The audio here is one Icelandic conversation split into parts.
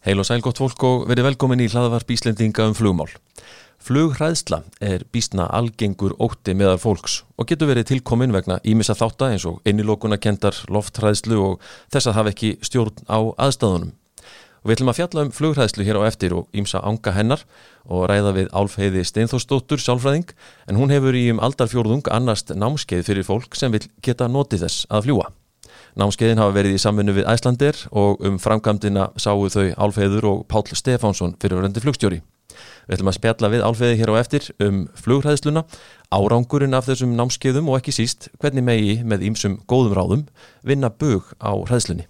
Heil og sæl gott fólk og verið velkomin í hlaðvarp Íslendinga um flugmál. Flughræðsla er bísna algengur ótti meðar fólks og getur verið tilkomin vegna ímissa þátta eins og innilókuna kendar lofthræðslu og þess að hafa ekki stjórn á aðstæðunum. Og við ætlum að fjalla um flughræðslu hér á eftir og ímsa ánga hennar og ræða við Álfheiði Steinþórsdóttur sálfræðing en hún hefur í um aldarfjórðung annast námskeið fyrir fólk sem vil geta notið þess að fljúa. Námskeiðin hafa verið í samfunnu við Æslandir og um framkvæmdina sáu þau Álfheiður og Pál Stefánsson fyrir verðandi flugstjóri. Við ætlum að spjalla við Álfheiði hér á eftir um flughræðsluna, árangurinn af þessum námskeiðum og ekki síst hvernig megi með ímsum góðum ráðum vinna bug á hræðslunni.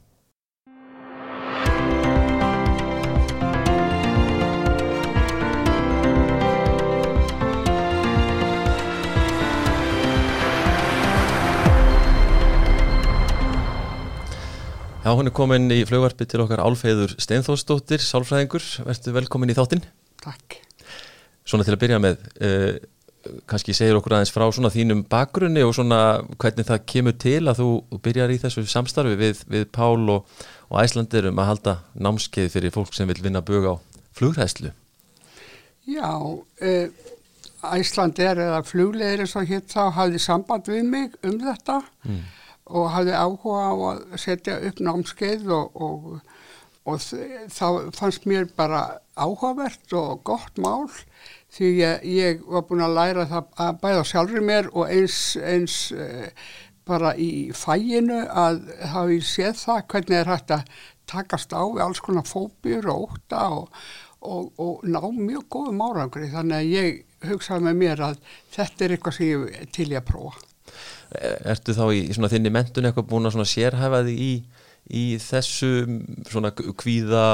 Já, hún er komin í flugvarpi til okkar Álfeiður Steinþórsdóttir, sálfræðingur, verður velkomin í þáttinn. Takk. Svona til að byrja með, uh, kannski segir okkur aðeins frá svona þínum bakgrunni og svona hvernig það kemur til að þú byrjar í þessu samstarfi við, við Pál og, og Æslandir um að halda námskeið fyrir fólk sem vil vinna bög á flugræslu. Já, uh, Æslandir eða flugleðir eins og hitt þá hafði samband við mig um þetta mm. Og hafði áhuga á að setja upp námskeið og, og, og þá fannst mér bara áhugavert og gott mál því ég, ég var búin að læra það að bæða sjálfur mér og eins, eins uh, bara í fæinu að hafa ég séð það hvernig er hægt að takast á við alls konar fóbjur og óta og, og ná mjög góðum árangri þannig að ég hugsaði með mér að þetta er eitthvað sem ég til ég að prófa. Ertu þá í, svona þinni mentun eitthvað búin að sérhæfa þig í í þessu svona kvíða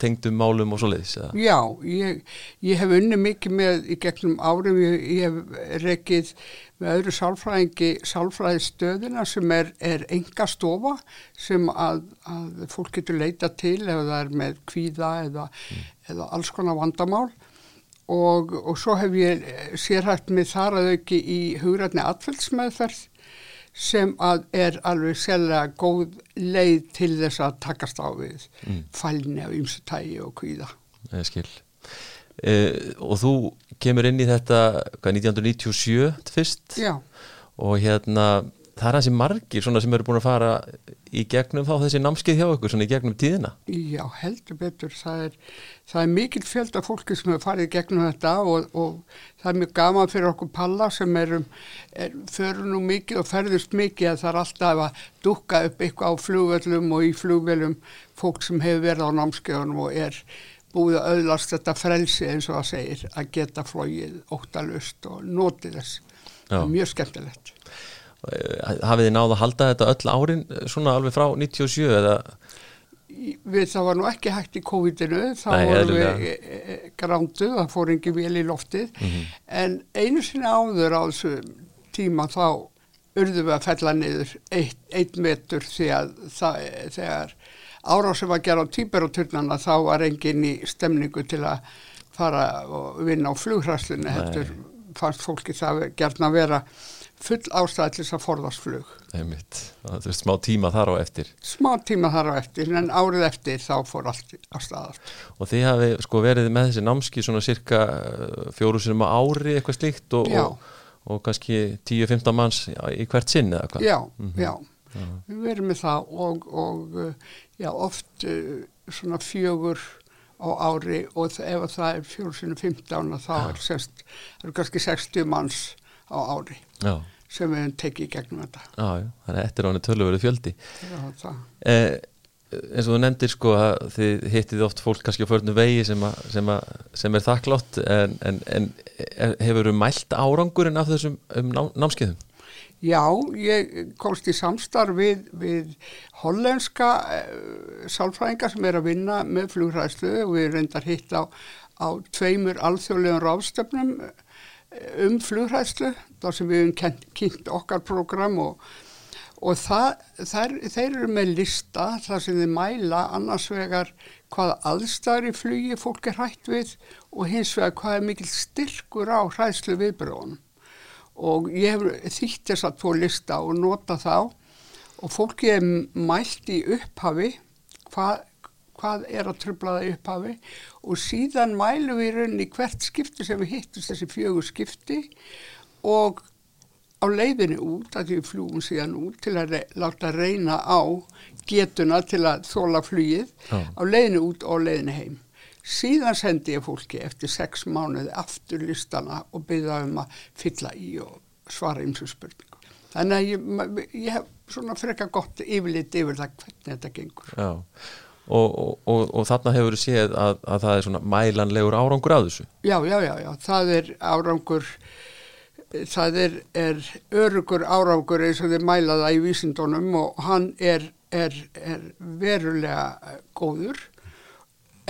tengdum málum og svo leiðis? Já, ég, ég hef unni mikið með í gegnum árum, ég, ég hef rekið með öðru sálfræðingi sálfræðistöðina sem er, er enga stofa sem að, að fólk getur leita til ef það er með kvíða eða, mm. eða alls konar vandamál og, og svo hef ég sérhægt með þar að auki í hugrætni atfellsmeðferð sem að er alveg sérlega góð leið til þess að takast á við mm. fælni af ymsu tægi og kvíða. Eða skil. E, og þú kemur inn í þetta hvað, 1997 fyrst Já. og hérna það er hansi margir sem eru búin að fara í gegnum þá þessi námskeið hjá okkur svona í gegnum tíðina. Já, heldur betur. Það er, það er mikil fjöld af fólki sem hefur farið gegnum þetta og, og það er mjög gaman fyrir okkur palla sem erum, er, fyrir nú mikið og ferðust mikið að það er alltaf að dukka upp eitthvað á flugvöldum og í flugvöldum fólk sem hefur verið á námskeiðunum og er búið að auðlast þetta frelsi eins og það segir að geta flóið óttalust og notið þess. Já. Það er mjög skemmtilegt. Hafið þið náðu að halda þetta öll árin eh, svona alveg frá 97 eða? Við það var nú ekki hægt í COVID-inu, þá vorum við e, grándu, það fór ekki vel í loftið, mm -hmm. en einu sinni áður á þessu tíma þá urðum við að fella niður eitt, eitt metur því að það, þegar ára sem var að gera á týperoturnana þá var engin í stemningu til að fara og vinna á flughræslinu, fannst fólki það gerðna að vera full ástæði til þess að forðast flug. Einmitt. Það er smá tíma þar á eftir. Smá tíma þar á eftir, en árið eftir þá fór allt á staðast. Og þið hafi sko verið með þessi námski svona cirka uh, fjóru sinum á ári eitthvað slíkt og, og, og kannski 10-15 manns í hvert sinn eða hvað? Já, mm -hmm. já. já. Við verum með það og, og uh, já, oft uh, svona fjögur á ári og ef það er fjóru sinum 15 þá já. er, sest, er kannski 60 manns á ári. Já sem við hefum tekið gegnum þetta Já, þannig að eftir áni tölur verið fjöldi Já, það eh, eins og þú nefndir sko að þið hittið oft fólk kannski á förnum vegi sem, a, sem, a, sem er þakklátt en, en, en hefur þú mælt árangurinn af þessum um ná, námskeiðum? Já, ég komst í samstarf við, við hollenska eh, sálfræðingar sem er að vinna með flugræðslu og við reyndar hitt á, á tveimur alþjóðlegum ráðstöfnum um flugræðslu þar sem við hefum kynnt okkar program og, og það, þær, þeir eru með lista þar sem þeir mæla annars vegar hvaða aðstæðar í flugi fólk er hægt við og hins vegar hvað er mikil styrkur á hræðslu viðbröðunum og ég hef þýtt þess að tvo lista og nota þá. Og fólki er mælt í upphafi hvað, hvað er að trubla það upphafi og síðan mælum við í rauninni hvert skipti sem við hittust þessi fjögur skipti og á leiðinu út, að við fljúum síðan út til að re láta reyna á getuna til að þóla flýið, á leiðinu út og leiðinu heim. Síðan sendi ég fólki eftir sex mánuði aftur listana og byggða um að fylla í og svara eins og spurningu. Þannig að ég, ég hef svona frekar gott yfirlit yfir það hvernig þetta gengur. Já, og, og, og, og þarna hefur þið séð að, að það er svona mælanlegur árangur að þessu? Já, já, já, já, það er árangur, það er, er örugur árangur eins og þið mælaða í vísindunum og hann er, er, er verulega góður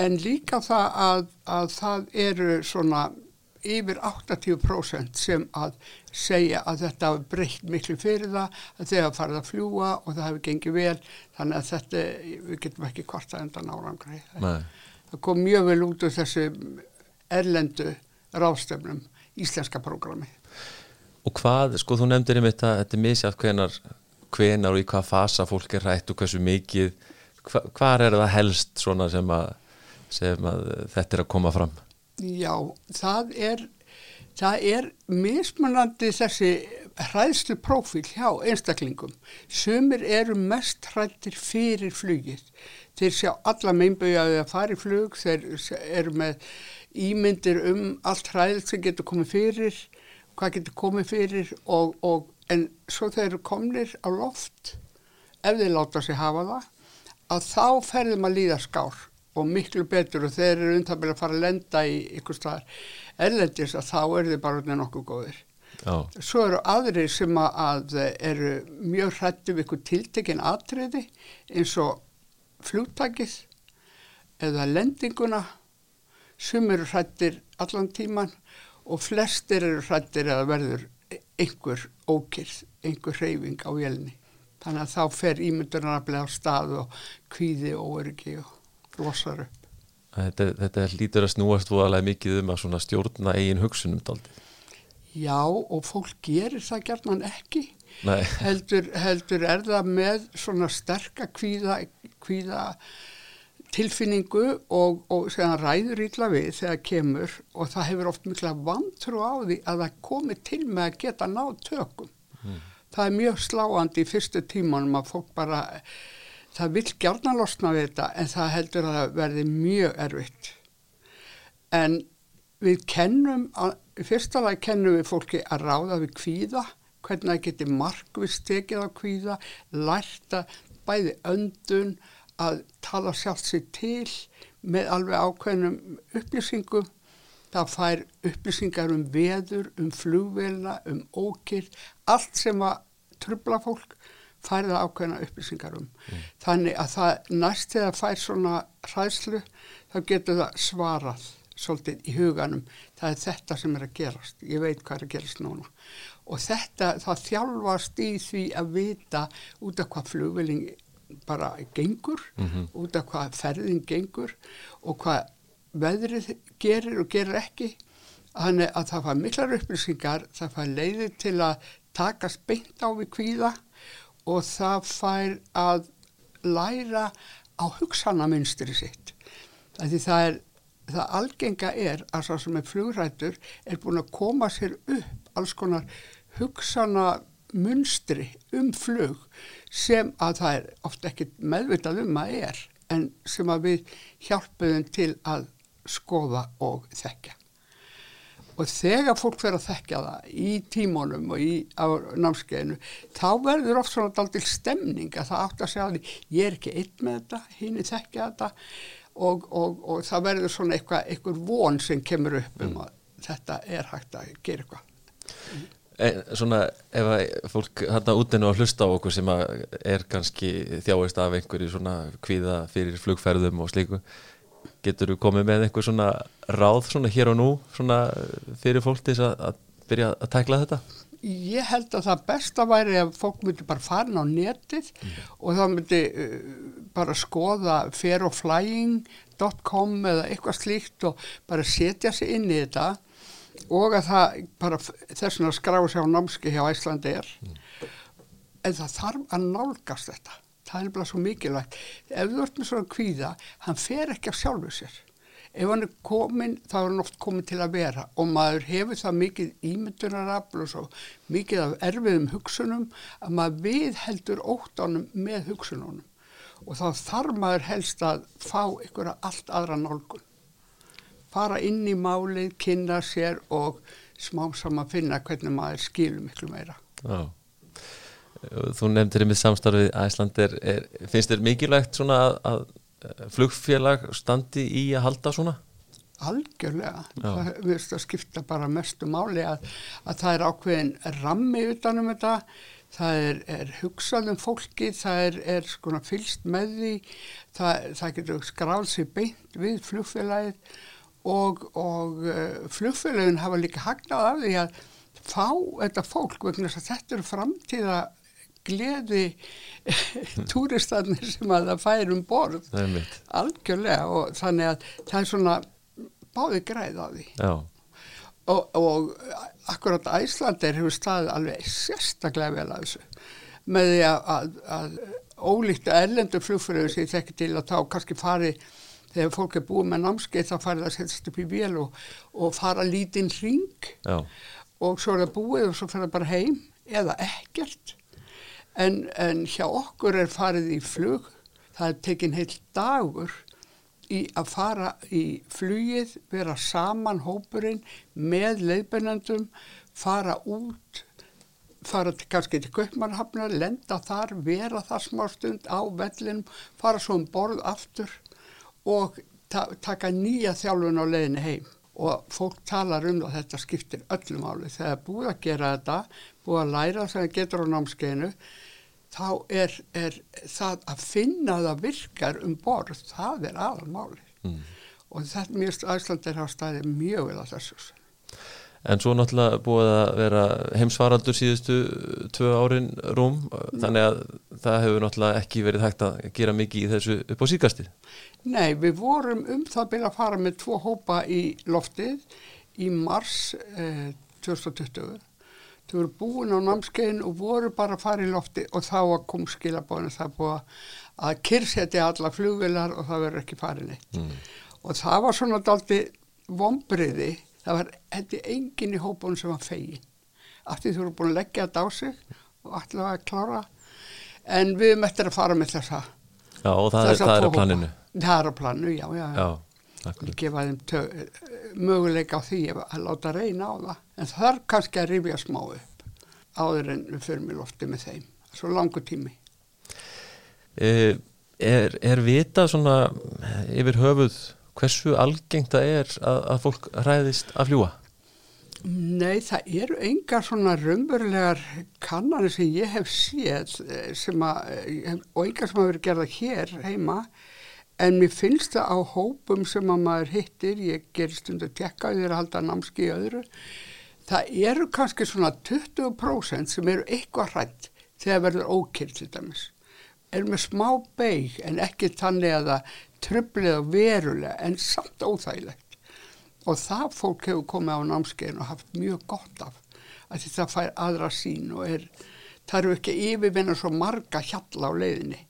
en líka það að, að það eru svona yfir 80% sem að segja að þetta hafi breytt miklu fyrir það, að þeir hafa farið að fljúa og það hafi gengið vel, þannig að þetta, við getum ekki hvort að enda nárangri. Það kom mjög vel út úr þessu erlendu ráðstöfnum íslenska prógrami. Og hvað, sko þú nefndir um þetta, þetta er misjátt hvenar, hvenar og í hvað fasa fólk er rætt og hversu mikið, hva, hvað er það helst svona sem að, sem að þetta er að koma fram? Já, það er, það er mismunandi þessi hræðslu prófíl hjá einstaklingum. Sumir eru mest hrættir fyrir flugið. Þeir sjá alla meinbögjaði að fara í flug, þeir eru með ímyndir um allt hræðilt sem getur komið fyrir, hvað getur komið fyrir og, og en svo þeir eru komnir á loft, ef þeir láta sig hafa það, að þá ferðum að líða skár og miklu betur og þeir eru undtabili að fara að lenda í ykkur staðar erlendis að þá eru þið bara nokkuð góðir. Já. Svo eru aðri sem að eru mjög hrættu við ykkur tiltekinn atriði eins og flúttakið eða lendinguna sem eru hrættir allan tíman og flestir eru hrættir eða verður einhver ókýrð, einhver hreyfing á vélni. Þannig að þá fer ímyndunaraflega á stað og kvíði og öryggi og losar upp. Þetta, þetta lítur að snúast voðalega mikið um að stjórna eigin hugsunum daldi. Já og fólk gerir það gerðan ekki. Heldur, heldur er það með svona sterka kvíða, kvíða tilfinningu og, og segðan ræður ítla við þegar kemur og það hefur oft mikla vantrú á því að það komi til með að geta náð tökum. Mm. Það er mjög sláandi í fyrstu tímanum að fólk bara það vil gjárna losna við þetta en það heldur að það verði mjög erfitt. En við kennum, í fyrsta lagi kennum við fólki að ráða við kvíða, hvernig það geti markvist tekið á kvíða, lærta bæði öndun að tala sjálft sér til með alveg ákveðnum upplýsingum. Það fær upplýsingar um veður, um flugvelna, um ókýrt, allt sem að trubla fólk færða ákveðna upplýsingar um. Mm. Þannig að það næst þegar það fær svona hræðslu þá getur það svarað svolítið í huganum. Það er þetta sem er að gerast. Ég veit hvað er að gerast núna. Og þetta, það þjálfast í því að vita út af hvað flugveling bara gengur, mm -hmm. út af hvað ferðin gengur og hvað veðrið gerir og gerir ekki. Þannig að það fær miklar upplýsingar, það fær leiðir til að takast beint á við kvíða og það fær að læra á hugsanamynstri sitt. Það, það, er, það algenga er að svo sem er flugrættur er búin að koma sér upp alls konar hugsanamynstri um flug sem að það er ofta ekki meðvitað um að er en sem að við hjálpuðum til að skoða og þekka og þegar fólk verður að þekkja það í tímónum og í námskeiðinu þá verður oft svona daldil stemning að það átt að segja að ég er ekki einn með þetta, hinn er þekkja þetta og, og, og það verður svona eitthvað, eitthvað von sem kemur upp um mm. að þetta er hægt að gera eitthvað. Mm. E, svona ef að fólk hérna útinu að hlusta á okkur sem er kannski þjáist af einhverju svona kvíða fyrir flugferðum og slíku getur þú komið með eitthvað svona ráð svona hér og nú svona fyrir fólk til að, að byrja að tækla þetta? Ég held að það besta væri að fólk myndi bara farin á netið mm. og það myndi uh, bara skoða fairoflying.com eða eitthvað slíkt og bara setja sig inn í þetta og að það bara þess að skráða sér á námski hjá Æslandi er mm. en það þarf að nálgast þetta það er bara svo mikilvægt. Ef þú ert með svona kvíða hann fer ekki af sjálfu sér. Ef hann er komin þá er hann oft komin til að vera. Og maður hefur það mikið ímyndunarafl og svo mikið af erfiðum hugsunum að maður viðheldur óttanum með hugsununum. Og þá þarf maður helst að fá að allt aðra nálgun. Fara inn í málið, kynna sér og smá saman finna hvernig maður skilur miklu meira. Já Þú nefndir með samstarfið Æsland er, er, finnst þér mikilvægt svona að, að flugfélag standi í að halda svona? Algjörlega, Já. það verðist að skipta bara mestu máli að, að það er ákveðin rammi utanum þetta það er, er hugsaðum fólki, það er, er skona fylst með því, það, það getur skráð sér beint við flugfélagið og, og uh, flugfélagin hafa líka hagnað af því að fá þetta fólk vegna þess að þetta eru framtíða gleði túristanir sem að það fær um borð. Algjörlega og þannig að það er svona báði græð á því. Og, og akkurat Æslandir hefur staðið alveg sérstaklega vel að þessu. Með því að, að, að ólíkt að erlendur flugfröður sem ég þekki til að þá kannski fari þegar fólk er búið með námskeið þá farið að setjast upp í vél og, og fara lítinn hring. Já. og svo er það búið og svo fer það bara heim eða ekkert en, en hjá okkur er farið í flug, það er tekinn heil dagur í að fara í flugið, vera saman hópurinn með leiðbennandum, fara út, fara til, kannski til Kaupmannhafnar, lenda þar, vera þar smá stund á vellinum, fara svo um borð aftur og ta taka nýja þjálfun á leiðinni heim. Og fólk talar um það þetta skiptir öllum áli þegar búið að gera þetta búið að læra það sem getur á námskeinu þá er, er það að finna það virkar um borð, það er aðalmáli mm. og þetta mjög æslandir á staði mjög vel að þessu En svo náttúrulega búið að vera heimsvaraldur síðustu tvö árin rúm, mm. þannig að það hefur náttúrulega ekki verið hægt að gera mikið í þessu upp á síkastið. Nei, við vorum um það að byrja að fara með tvo hópa í loftið í mars eh, 2020 þau voru búin á námskeiðin og voru bara að fara í lofti og þá kom skilabóðinu það búið að kyrsetja alla flugvilar og það verður ekki farin eitt mm. og það var svona daldi vombriði, það var hætti engin í hópunum sem var fegin aftur þú voru búin að leggja þetta á sig og allir að klára. En við möttum að fara með þessa Já og það, er, það er á planinu. Það er á planinu, já, já, já. já gefa þeim möguleika á því að láta reyna á það en það er kannski að rifja smá upp áður en við förum í lofti með þeim. Svo langu tími. Eh, Er, er vita svona yfir höfuð hversu algengt það er að, að fólk ræðist að fljúa? Nei, það eru engar svona raunverulegar kannanir sem ég hef séð eh, að, eh, og engar sem hafa verið gerða hér heima. En mér finnst það á hópum sem að maður hittir, ég ger stundu að tekka þér að halda námski í öðru, það eru kannski svona 20% sem eru eitthvað hrætt þegar verður ókýrt til dæmis. Er með smá beig en ekki þannig að það tröflið og verulega en samt óþægilegt. Og það fólk hefur komið á námskeiðin og haft mjög gott af að þetta fær aðra sín og er, það eru ekki yfirvinna svo marga hjalla á leiðinni.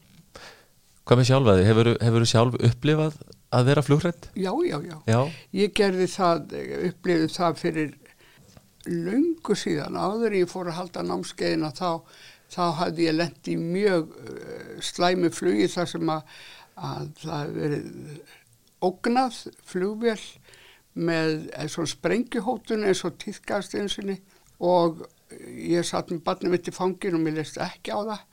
Hvað með sjálfaði? Hefur þú sjálf upplifað að vera flugrætt? Já, já, já, já. Ég gerði það, upplifið það fyrir lungu síðan. Áður ég fór að halda námskeiðina þá, þá hafði ég lendt í mjög uh, slæmi flugi þar sem að, að það verið ógnað flugvél með svona sprengjuhótun eins og týðgast einsinni og ég satt með barnið mitt í fangin og mér leist ekki á það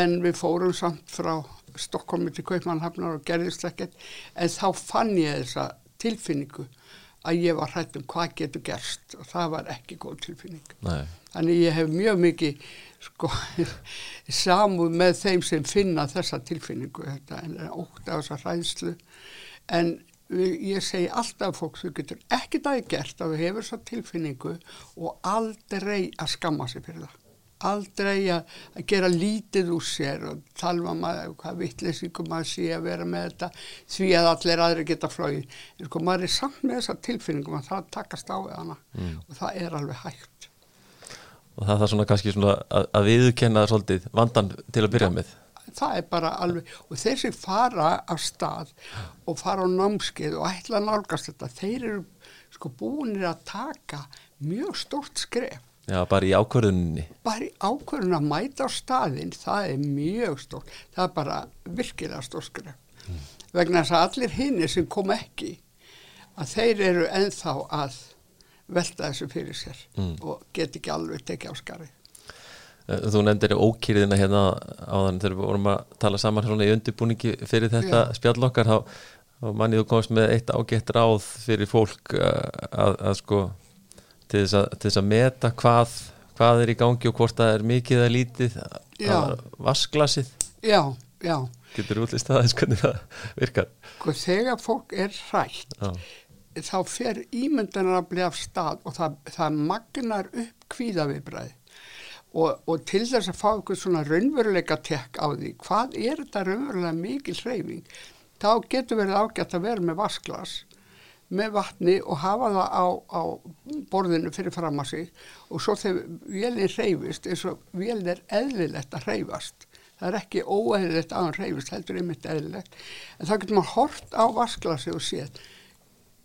en við fórum samt frá Stokkólmi til Kaupmannhafnar og gerðist ekkert en þá fann ég þessa tilfinningu að ég var hrætt um hvað getur gerst. Og það var ekki góð tilfinning. Nei. þannig ég hef mjög mikið sko samúð með þeim sem finna þessa tilfinningu. Þetta, en ótt af þessa hræðslu. En ég segi alltaf fólk þú getur ekkert aðeins gert að þú hefur þessa tilfinningu og aldrei að skamma sig fyrir það aldrei að, að gera lítið úr sér og talva um maður hvað vittlýsingum maður sé að vera með þetta því að allir aðri geta flóið en sko maður er samt með þessa tilfinningum að það takast á við hana mm. og það er alveg hægt og það er svona kannski svona að, að viðkenna svolítið vandan til að byrja ja, með það er bara alveg, og þeir sem fara af stað og fara á námskeið og ætla að nálgast þetta, þeir eru sko búinir að taka mjög stórt skref. Já, bara í ákvörðunni. Bara í ákvörðunni að mæta á staðinn, það er mjög stórt, það er bara virkilega stórt skref. Mm. Vegna þess að allir hinnir sem kom ekki, að þeir eru enþá að velta þessu fyrir sér mm. og get ekki alveg tekið á skarið. Eh, þú nefndir ókýriðina hérna áðan þegar við vorum að tala saman svona í undirbúningi fyrir þetta Já. spjallokkar þá, þá mannið þú komst með eitt ágætt ráð fyrir fólk að, eh, að, að sko til þess að, til þess að meta hvað, hvað er í gangi og hvort það er mikið eða lítið vasklasið Já, já. Getur útlist aðeins hvernig það virkar? Sko, þegar fólk er hrætt já. þá fer ímyndanar að bli af stað og það, það magnar upp kvíðavibræði og, og til þess að fá eitthvað svona raunveruleika tekk á því hvað er þetta raunverulega mikil hreyfing þá getur verið ágætt að vera með vasklas með vatni og hafa það á, á borðinu fyrir fram að sig og svo þegar vélinn hreyfist eins og vélinn er eðlilegt að hreyfast. Það er ekki óeðlilegt að hann hreyfist heldur einmitt eðlilegt. En þá getur maður hort á vasklasi og séð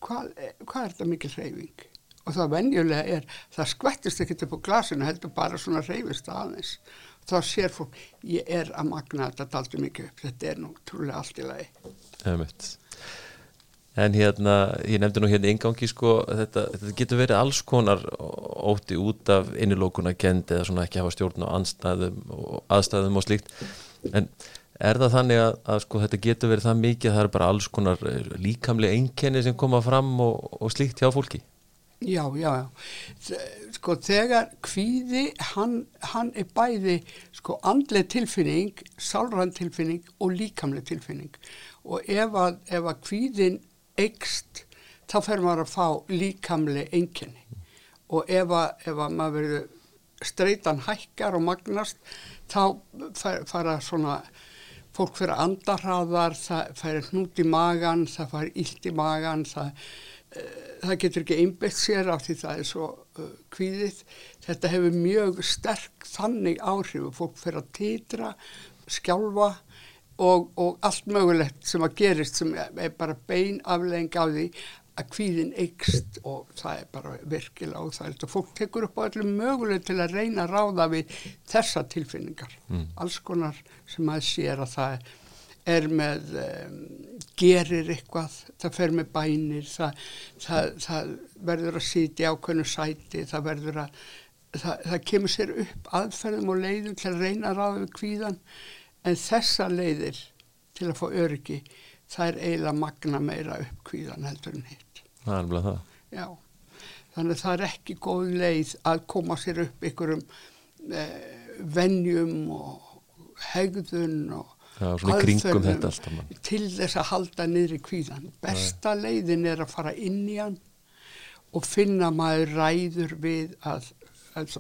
hvað, hvað er þetta mikil hreyfing? Og það venjulega er það skvettist ekkert upp á glasinu heldur bara svona hreyfist aðeins. Þá sér fólk, ég er að magna þetta aldrei mikið upp, þetta er nú trúlega allt í lagi En hérna, ég nefndi nú hérna yngangi sko, þetta, þetta getur verið alls konar óti út af innilókuna kend eða svona ekki hafa stjórn á anstæðum og aðstæðum og slíkt en Er það þannig að, að sko, þetta getur verið það mikið að það er bara alls konar eh, líkamlega einkenni sem koma fram og, og slíkt hjá fólki? Já, já, já. Sko þegar kvíði, hann, hann er bæði sko andleg tilfinning, sálrann tilfinning og líkamleg tilfinning. Og ef að, ef að kvíðin eikst, þá fer maður að fá líkamleg einkenni. Og ef að, ef að maður verður streytan hækkar og magnast, þá fara svona fólk fyrir andarhraðar, það færi hnút í magan, það færi illt í magan, það, uh, það getur ekki einbett sér af því það er svo uh, kvíðið. Þetta hefur mjög sterk þannig áhrif fólk fyrir að týtra, skjálfa og, og allt mögulegt sem að gerist sem er bara bein aflegging á því að kvíðin eikst og það er bara virkilega óþægilt og fólk tekur upp á öllum möguleg til að reyna að ráða við þessa tilfinningar. Mm. alls konar sem að sér að það er með um, gerir eitthvað, það fer með bænir það, það, það verður að sitja ákveðnu sæti það verður að það, það kemur sér upp aðferðum og leiðum til að reyna að ráða við kvíðan en þessa leiðir til að fá öryggi það er eiginlega magna meira upp kvíðan heldur en hitt Það er alveg það. Já, þannig að það er ekki góð leið að koma sér upp ykkurum eh, vennjum og hegðun og Já, aðferðum til þess að halda niður í kvíðan. Besta Nei. leiðin er að fara inn í hann og finna maður ræður við að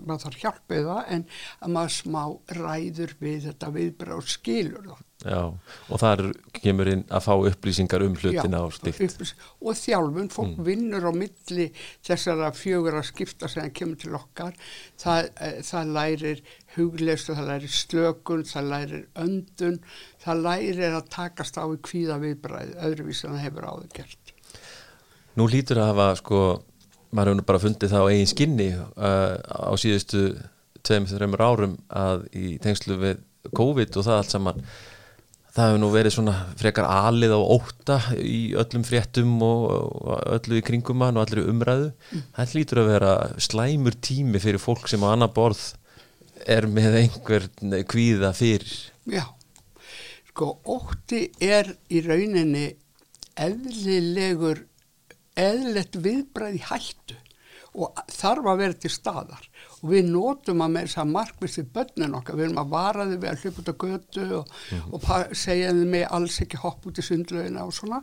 maður þarf hjálpið það en að maður smá ræður við þetta viðbráð skilur. Já, og þar kemur inn að fá upplýsingar um hlutina og slikt. Og þjálfun, fólk mm. vinnur á milli þessara fjögur að skipta sem kemur til okkar. Það, e, það lærir hugleist og það lærir slökun, það lærir öndun, það lærir að takast á í kvíða viðbræði, öðruvís en það hefur áður gert. Nú lítur að hafa, sko, maður hefur bara fundið það á eigin skinni uh, á síðustu tveim, þreymur árum að í tengslu við COVID og það allt saman það hefur nú verið svona frekar alið á óta í öllum fréttum og öllu í kringum hann og allir umræðu. Mm. það hlýtur að vera slæmur tími fyrir fólk sem á annar borð er með einhver kvíða fyrir. Já, sko óti er í rauninni eðlilegur eðlilegt viðbræði hættu og þarf að vera til staðar og við nótum að með þess að markvist við börnin okkar, við erum að vara þau við að hlupa út á götu og, mm -hmm. og segja þau með alls ekki hopp út í sundlaugina og svona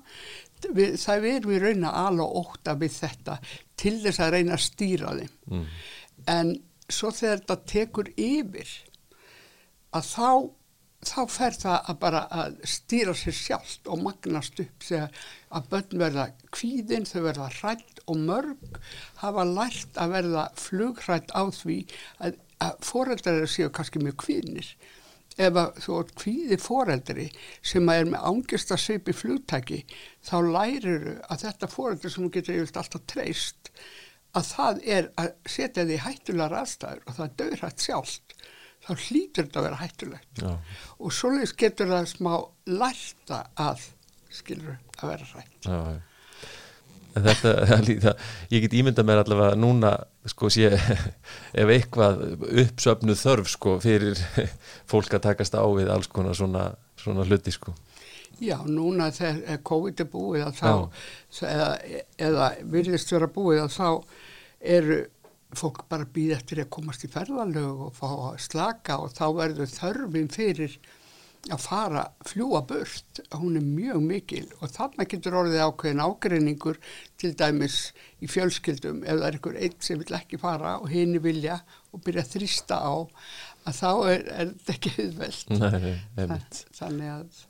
við, það er við reyna alveg óta við þetta til þess að reyna að stýra þeim mm. en svo þegar þetta tekur yfir að þá þá fer það að bara að stýra sér sjálft og magnast upp þegar að börn verða kvíðin, þau verða hrætt og mörg hafa lært að verða flugrætt á því að, að foreldrar séu kannski mjög kvíðnir. Ef þú átt kvíði foreldri sem er með ángist að svipi flugtæki þá lærir að þetta foreldri sem þú getur yfirlt alltaf treyst að það er að setja því hættulegar aðstæður og það er döðrætt sjálft. Þá hlýtur þetta að vera hættulegt. Já. og svoleiðis getur það smá lærta að skilur að vera rætt Já, já. Þetta, ég get ímynda mér allavega núna sko sé ef eitthvað uppsöfnuð þörf sko fyrir fólk að takast á við alls konar svona, svona hluti sko. Já, núna þegar COVID er búið að þá, eða, eða virðist vera búið að þá eru fólk bara býð eftir að komast í ferðalög og fá að slaka og þá verður þörfin fyrir að fara fljúa burt, hún er mjög mikil og þarna getur orðið ákveðin ágreiningur til dæmis í fjölskyldum ef það er einhver einn sem vil ekki fara og henni vilja og byrja að þrýsta á að þá er, er þetta ekki einmitt. Þannig að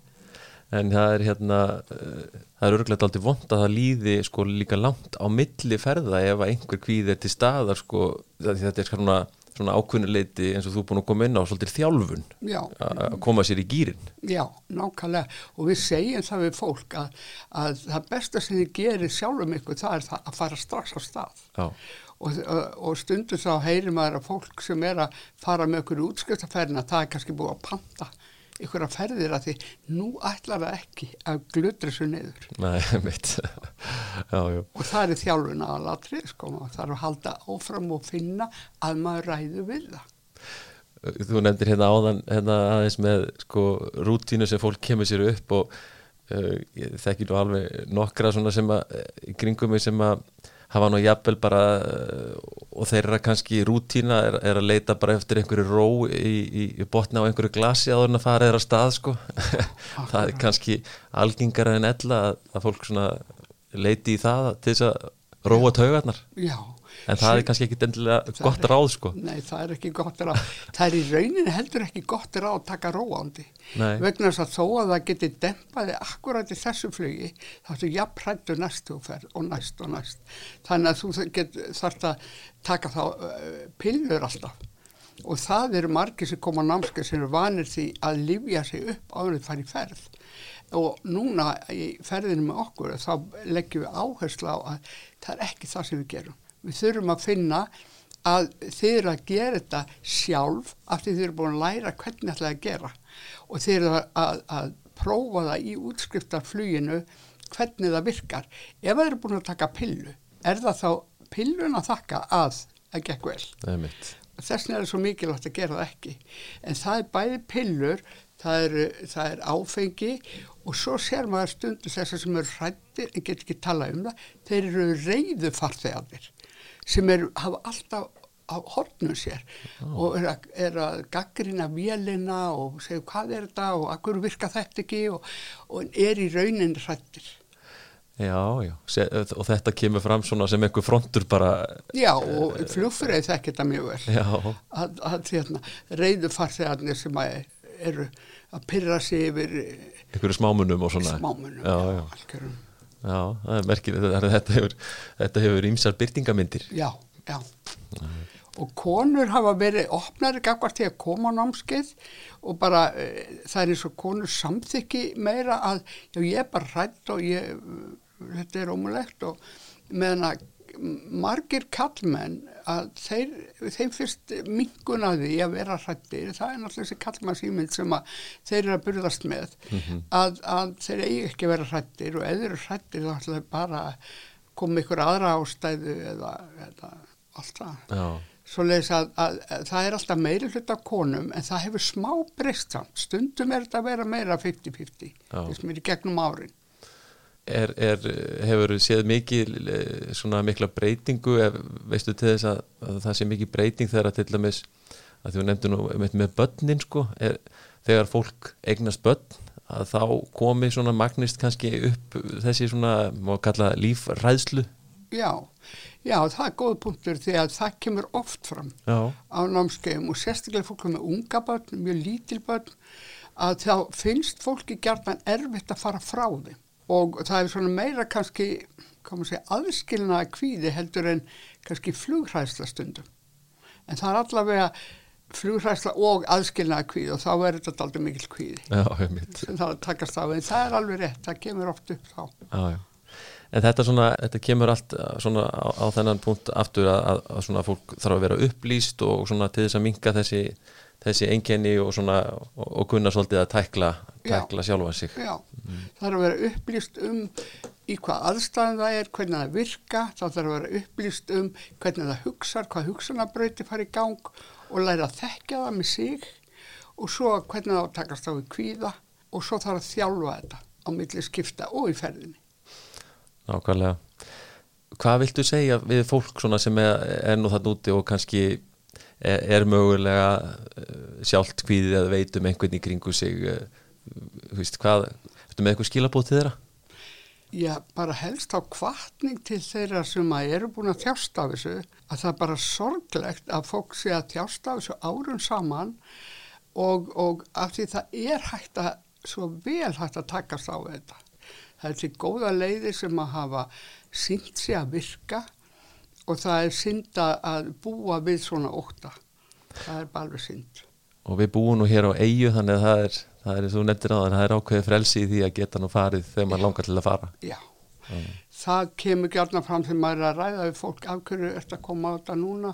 En það er hérna, uh, það er örglega aldrei vond að það líði sko líka langt á milli ferða ef einhver kvíð er til staðar sko, þetta er svona, svona ákveðnuleiti eins og þú er búin að koma inn á svolítið þjálfun já, að koma sér í gýrin. Já, nákvæmlega. Og við segjum það við fólk að, að það besta sem þið gerir sjálfum ykkur það er það að fara strax á stað. Já, og, og, stundu þá heyrir maður að fólk sem er að fara með ykkur útskriftafærina það er kannski búið að panta ykkur að ferðir að því nú ætlar það ekki að glutra svo niður. Nei, já, og það er þjálfuna á latrið sko. Og það er að halda áfram og finna að maður ræðu við það. Þú nefndir hérna áðan hérna aðeins með sko rútínu sem fólk kemur sér upp og uh, ég þekki nú alveg nokkra svona sem að í kringum mig sem að hafa nú jafnvel bara uh, og þeirra kannski rútína er, er að leita bara eftir einhverju ró í, í, í botna á einhverju glasi áður en að fara þeirra stað sko það er kannski algengara en ella að, að fólk svona leiti í það til þess að róa taugarnar Já. En það er kannski ekki endilega gott ráð sko Nei, það er ekki gott ráð. Það er í rauninni heldur ekki gott ráð að taka róandi. Nei. Vegna þess að þó að það geti dempaði akkurat í þessu flugi, þá ertu jafn hrættu næstu ferð og næst og næst. Þannig að þú get, þarft að taka þá uh, pillur alltaf. Og það eru margir sem koma á námskeið sem eru vanir því að livja sig upp áður en það fara í ferð. Og núna í ferðinu með okkur þá leggjum við áherslu á að það er ekki það sem við gerum. Við þurfum að finna að þið eru að gera þetta sjálf af því þið eru búin að læra hvernig ætlaði að gera og þið eru að, að, að prófa það í útskriftarfluginu hvernig það virkar. Ef það eru búin að taka pillu, er það þá pillun að þakka að það gekk vel. það er mitt Þess vegna er það svo mikilvægt að gera það ekki. En það er bæði pillur, það er, það er áfengi og svo sér maður stundu þessar sem eru hrættir en get ekki tala um það, þeir eru reyðu farþegarnir sem eru, hafa alltaf á hornum sér og er að, er að gaggrina vélina og segja hvað er þetta og akkur virka þetta ekki og, og er í raunin hrættir. Já, já, Se, og þetta kemur fram svona sem einhver frontur bara, Já, og flugfrið þekki þetta mjög vel. já, að, að hérna, reyðu farþegarnir sem að eru að pyrra sig yfir einhverju smámunum og svona. smámunum. Já, já, algjörum. Já, það er merkilegt, þetta, hefur, þetta hefur ímsar byrtingamindir. Já, já. Og konur hafa verið opnari gagvart til að koma á námskeið og bara e, það er eins og konur samþykki meira að já, ég er bara hrætt og ég, þetta er ómulegt og meðan að margir kallmenn að þeir, þeim fyrst mingun að því að vera hrættir, það er náttúrulega þessi kallmannsýmynd sem að þeir eru að burðast með, að, að þeir eigi ekki að vera hrættir og ef þeir eru hrættir þá ætla þeir bara að koma ykkur aðra ástæðu eða, eða allt það. Já, Svoleiðis að, að, að það er alltaf meiri hlut af konum en það hefur smá breyst samt. Stundum er þetta að vera meira 50-50, Já. þess mér í gegnum árin. Er, er, hefur séð mikið eh, svona mikla breytingu, ef, veistu til þess að, að það sé mikið breyting þegar að til dæmis, að þú nefndir nú með, með börnin sko, er, þegar fólk eignast börn, að þá komi svona magnist kannski upp þessi svona, má kalla lífræðslu. Já, já, það er góð punktur því að það kemur oft fram Já, á námskeiðum og sérstaklega fólk með unga börn, mjög lítil börn, að þá finnst fólki gjarnan erfitt að fara frá þeim og það er svona meira kannski, segja, aðskilnaða kvíði heldur en kannski flughræðsla stundum. En það er allavega flugræsla og aðskilnaða kvíð og þá er þetta aldrei mikil kvíði Já, það það er alveg rétt, það kemur oft upp þá Já, já. En þetta, svona, þetta kemur allt uh, svona á, á þennan punkt aftur að, að, að svona fólk þarf að vera upplýst og svona til þess að minka þessi, þessi einkenni og svona og, og kunna svolítið að tækla, tækla sjálfa sig. Já, það er að vera upplýst um í hvað aðstæðan það er, hvernig það virka, þá þarf að vera upplýst um hvernig það hugsar, hvað hugsanarbröyti fara í gang og læra að þekkja það með sig og svo hvernig það að takast á við kvíða og svo þarf að þjálfa þetta á milli skipta og í ferðinni. Nákvæmlega. Hvað viltu segja við fólk sem er, er nú það núti og kannski er, mögulega eh, sjálft kvíðið eða veit um einhvern í kringu sig eh, þú veist, hvað, ertu með eitthvað skilabóð til þeirra? Já, bara helst á kvartning til þeirra sem að eru búin að þjást af þessu að það er bara sorglegt að fólk sé að þjást af þessu árum saman og, og af því það er hægt að, svo vel hægt að takast á þetta. Það er til góða leiði sem að hafa sínt sig að virka og það er synd að búa við svona óta. Það er bara alveg synd. Og við búum nú hér á eigu þannig að það er, það er, þú nefndir á það, það er ákveðið frelsi í því að geta nú farið þegar maður langar til að fara. Já, mm. það kemur gjörna fram þegar maður er að ræða við fólk af hverju ert að koma á þetta núna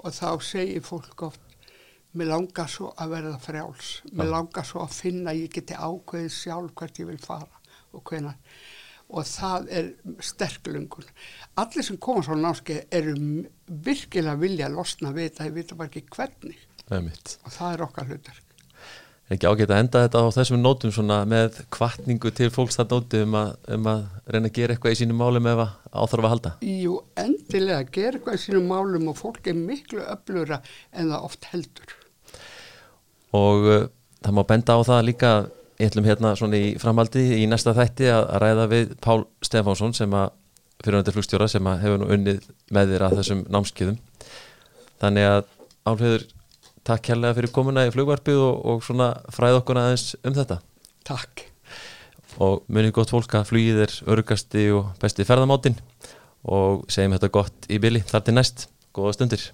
og þá segir fólk oft, mér langar svo að verða frjáls, mér langar svo að finna að ég geti ákveðið sjálf hvert ég vil fara og hvenar og það er sterklungun. Allir sem koma svo námskeið eru virkilega vilja að losna við þetta, þeir vita bara ekki hvernig og það er okkar hlutverk. Er ekki ágætt að enda þetta á þessum nótum svona með kvartningu til fólks það nóti um að, um að reyna að gera eitthvað í sínum málum eða áþarf að halda? Jú, endilega gera eitthvað í sínum málum og fólk er miklu öflura en það oft heldur. Og uh, það má benda á það líka að ætlum hérna svona í framhaldi í næsta þætti að, að ræða við Pál Stefánsson sem að fyrirhundir flugstjóra sem að hefur nú unnið með þér að þessum námskiðum þannig að Álfheður takk kærlega fyrir komuna í flugvarpið og, og svona fræð okkur aðeins um þetta. Takk. Og munið gott fólk að flugið er örgasti og besti ferðamáttinn og segjum þetta gott í bili. Þar til næst, góða stundir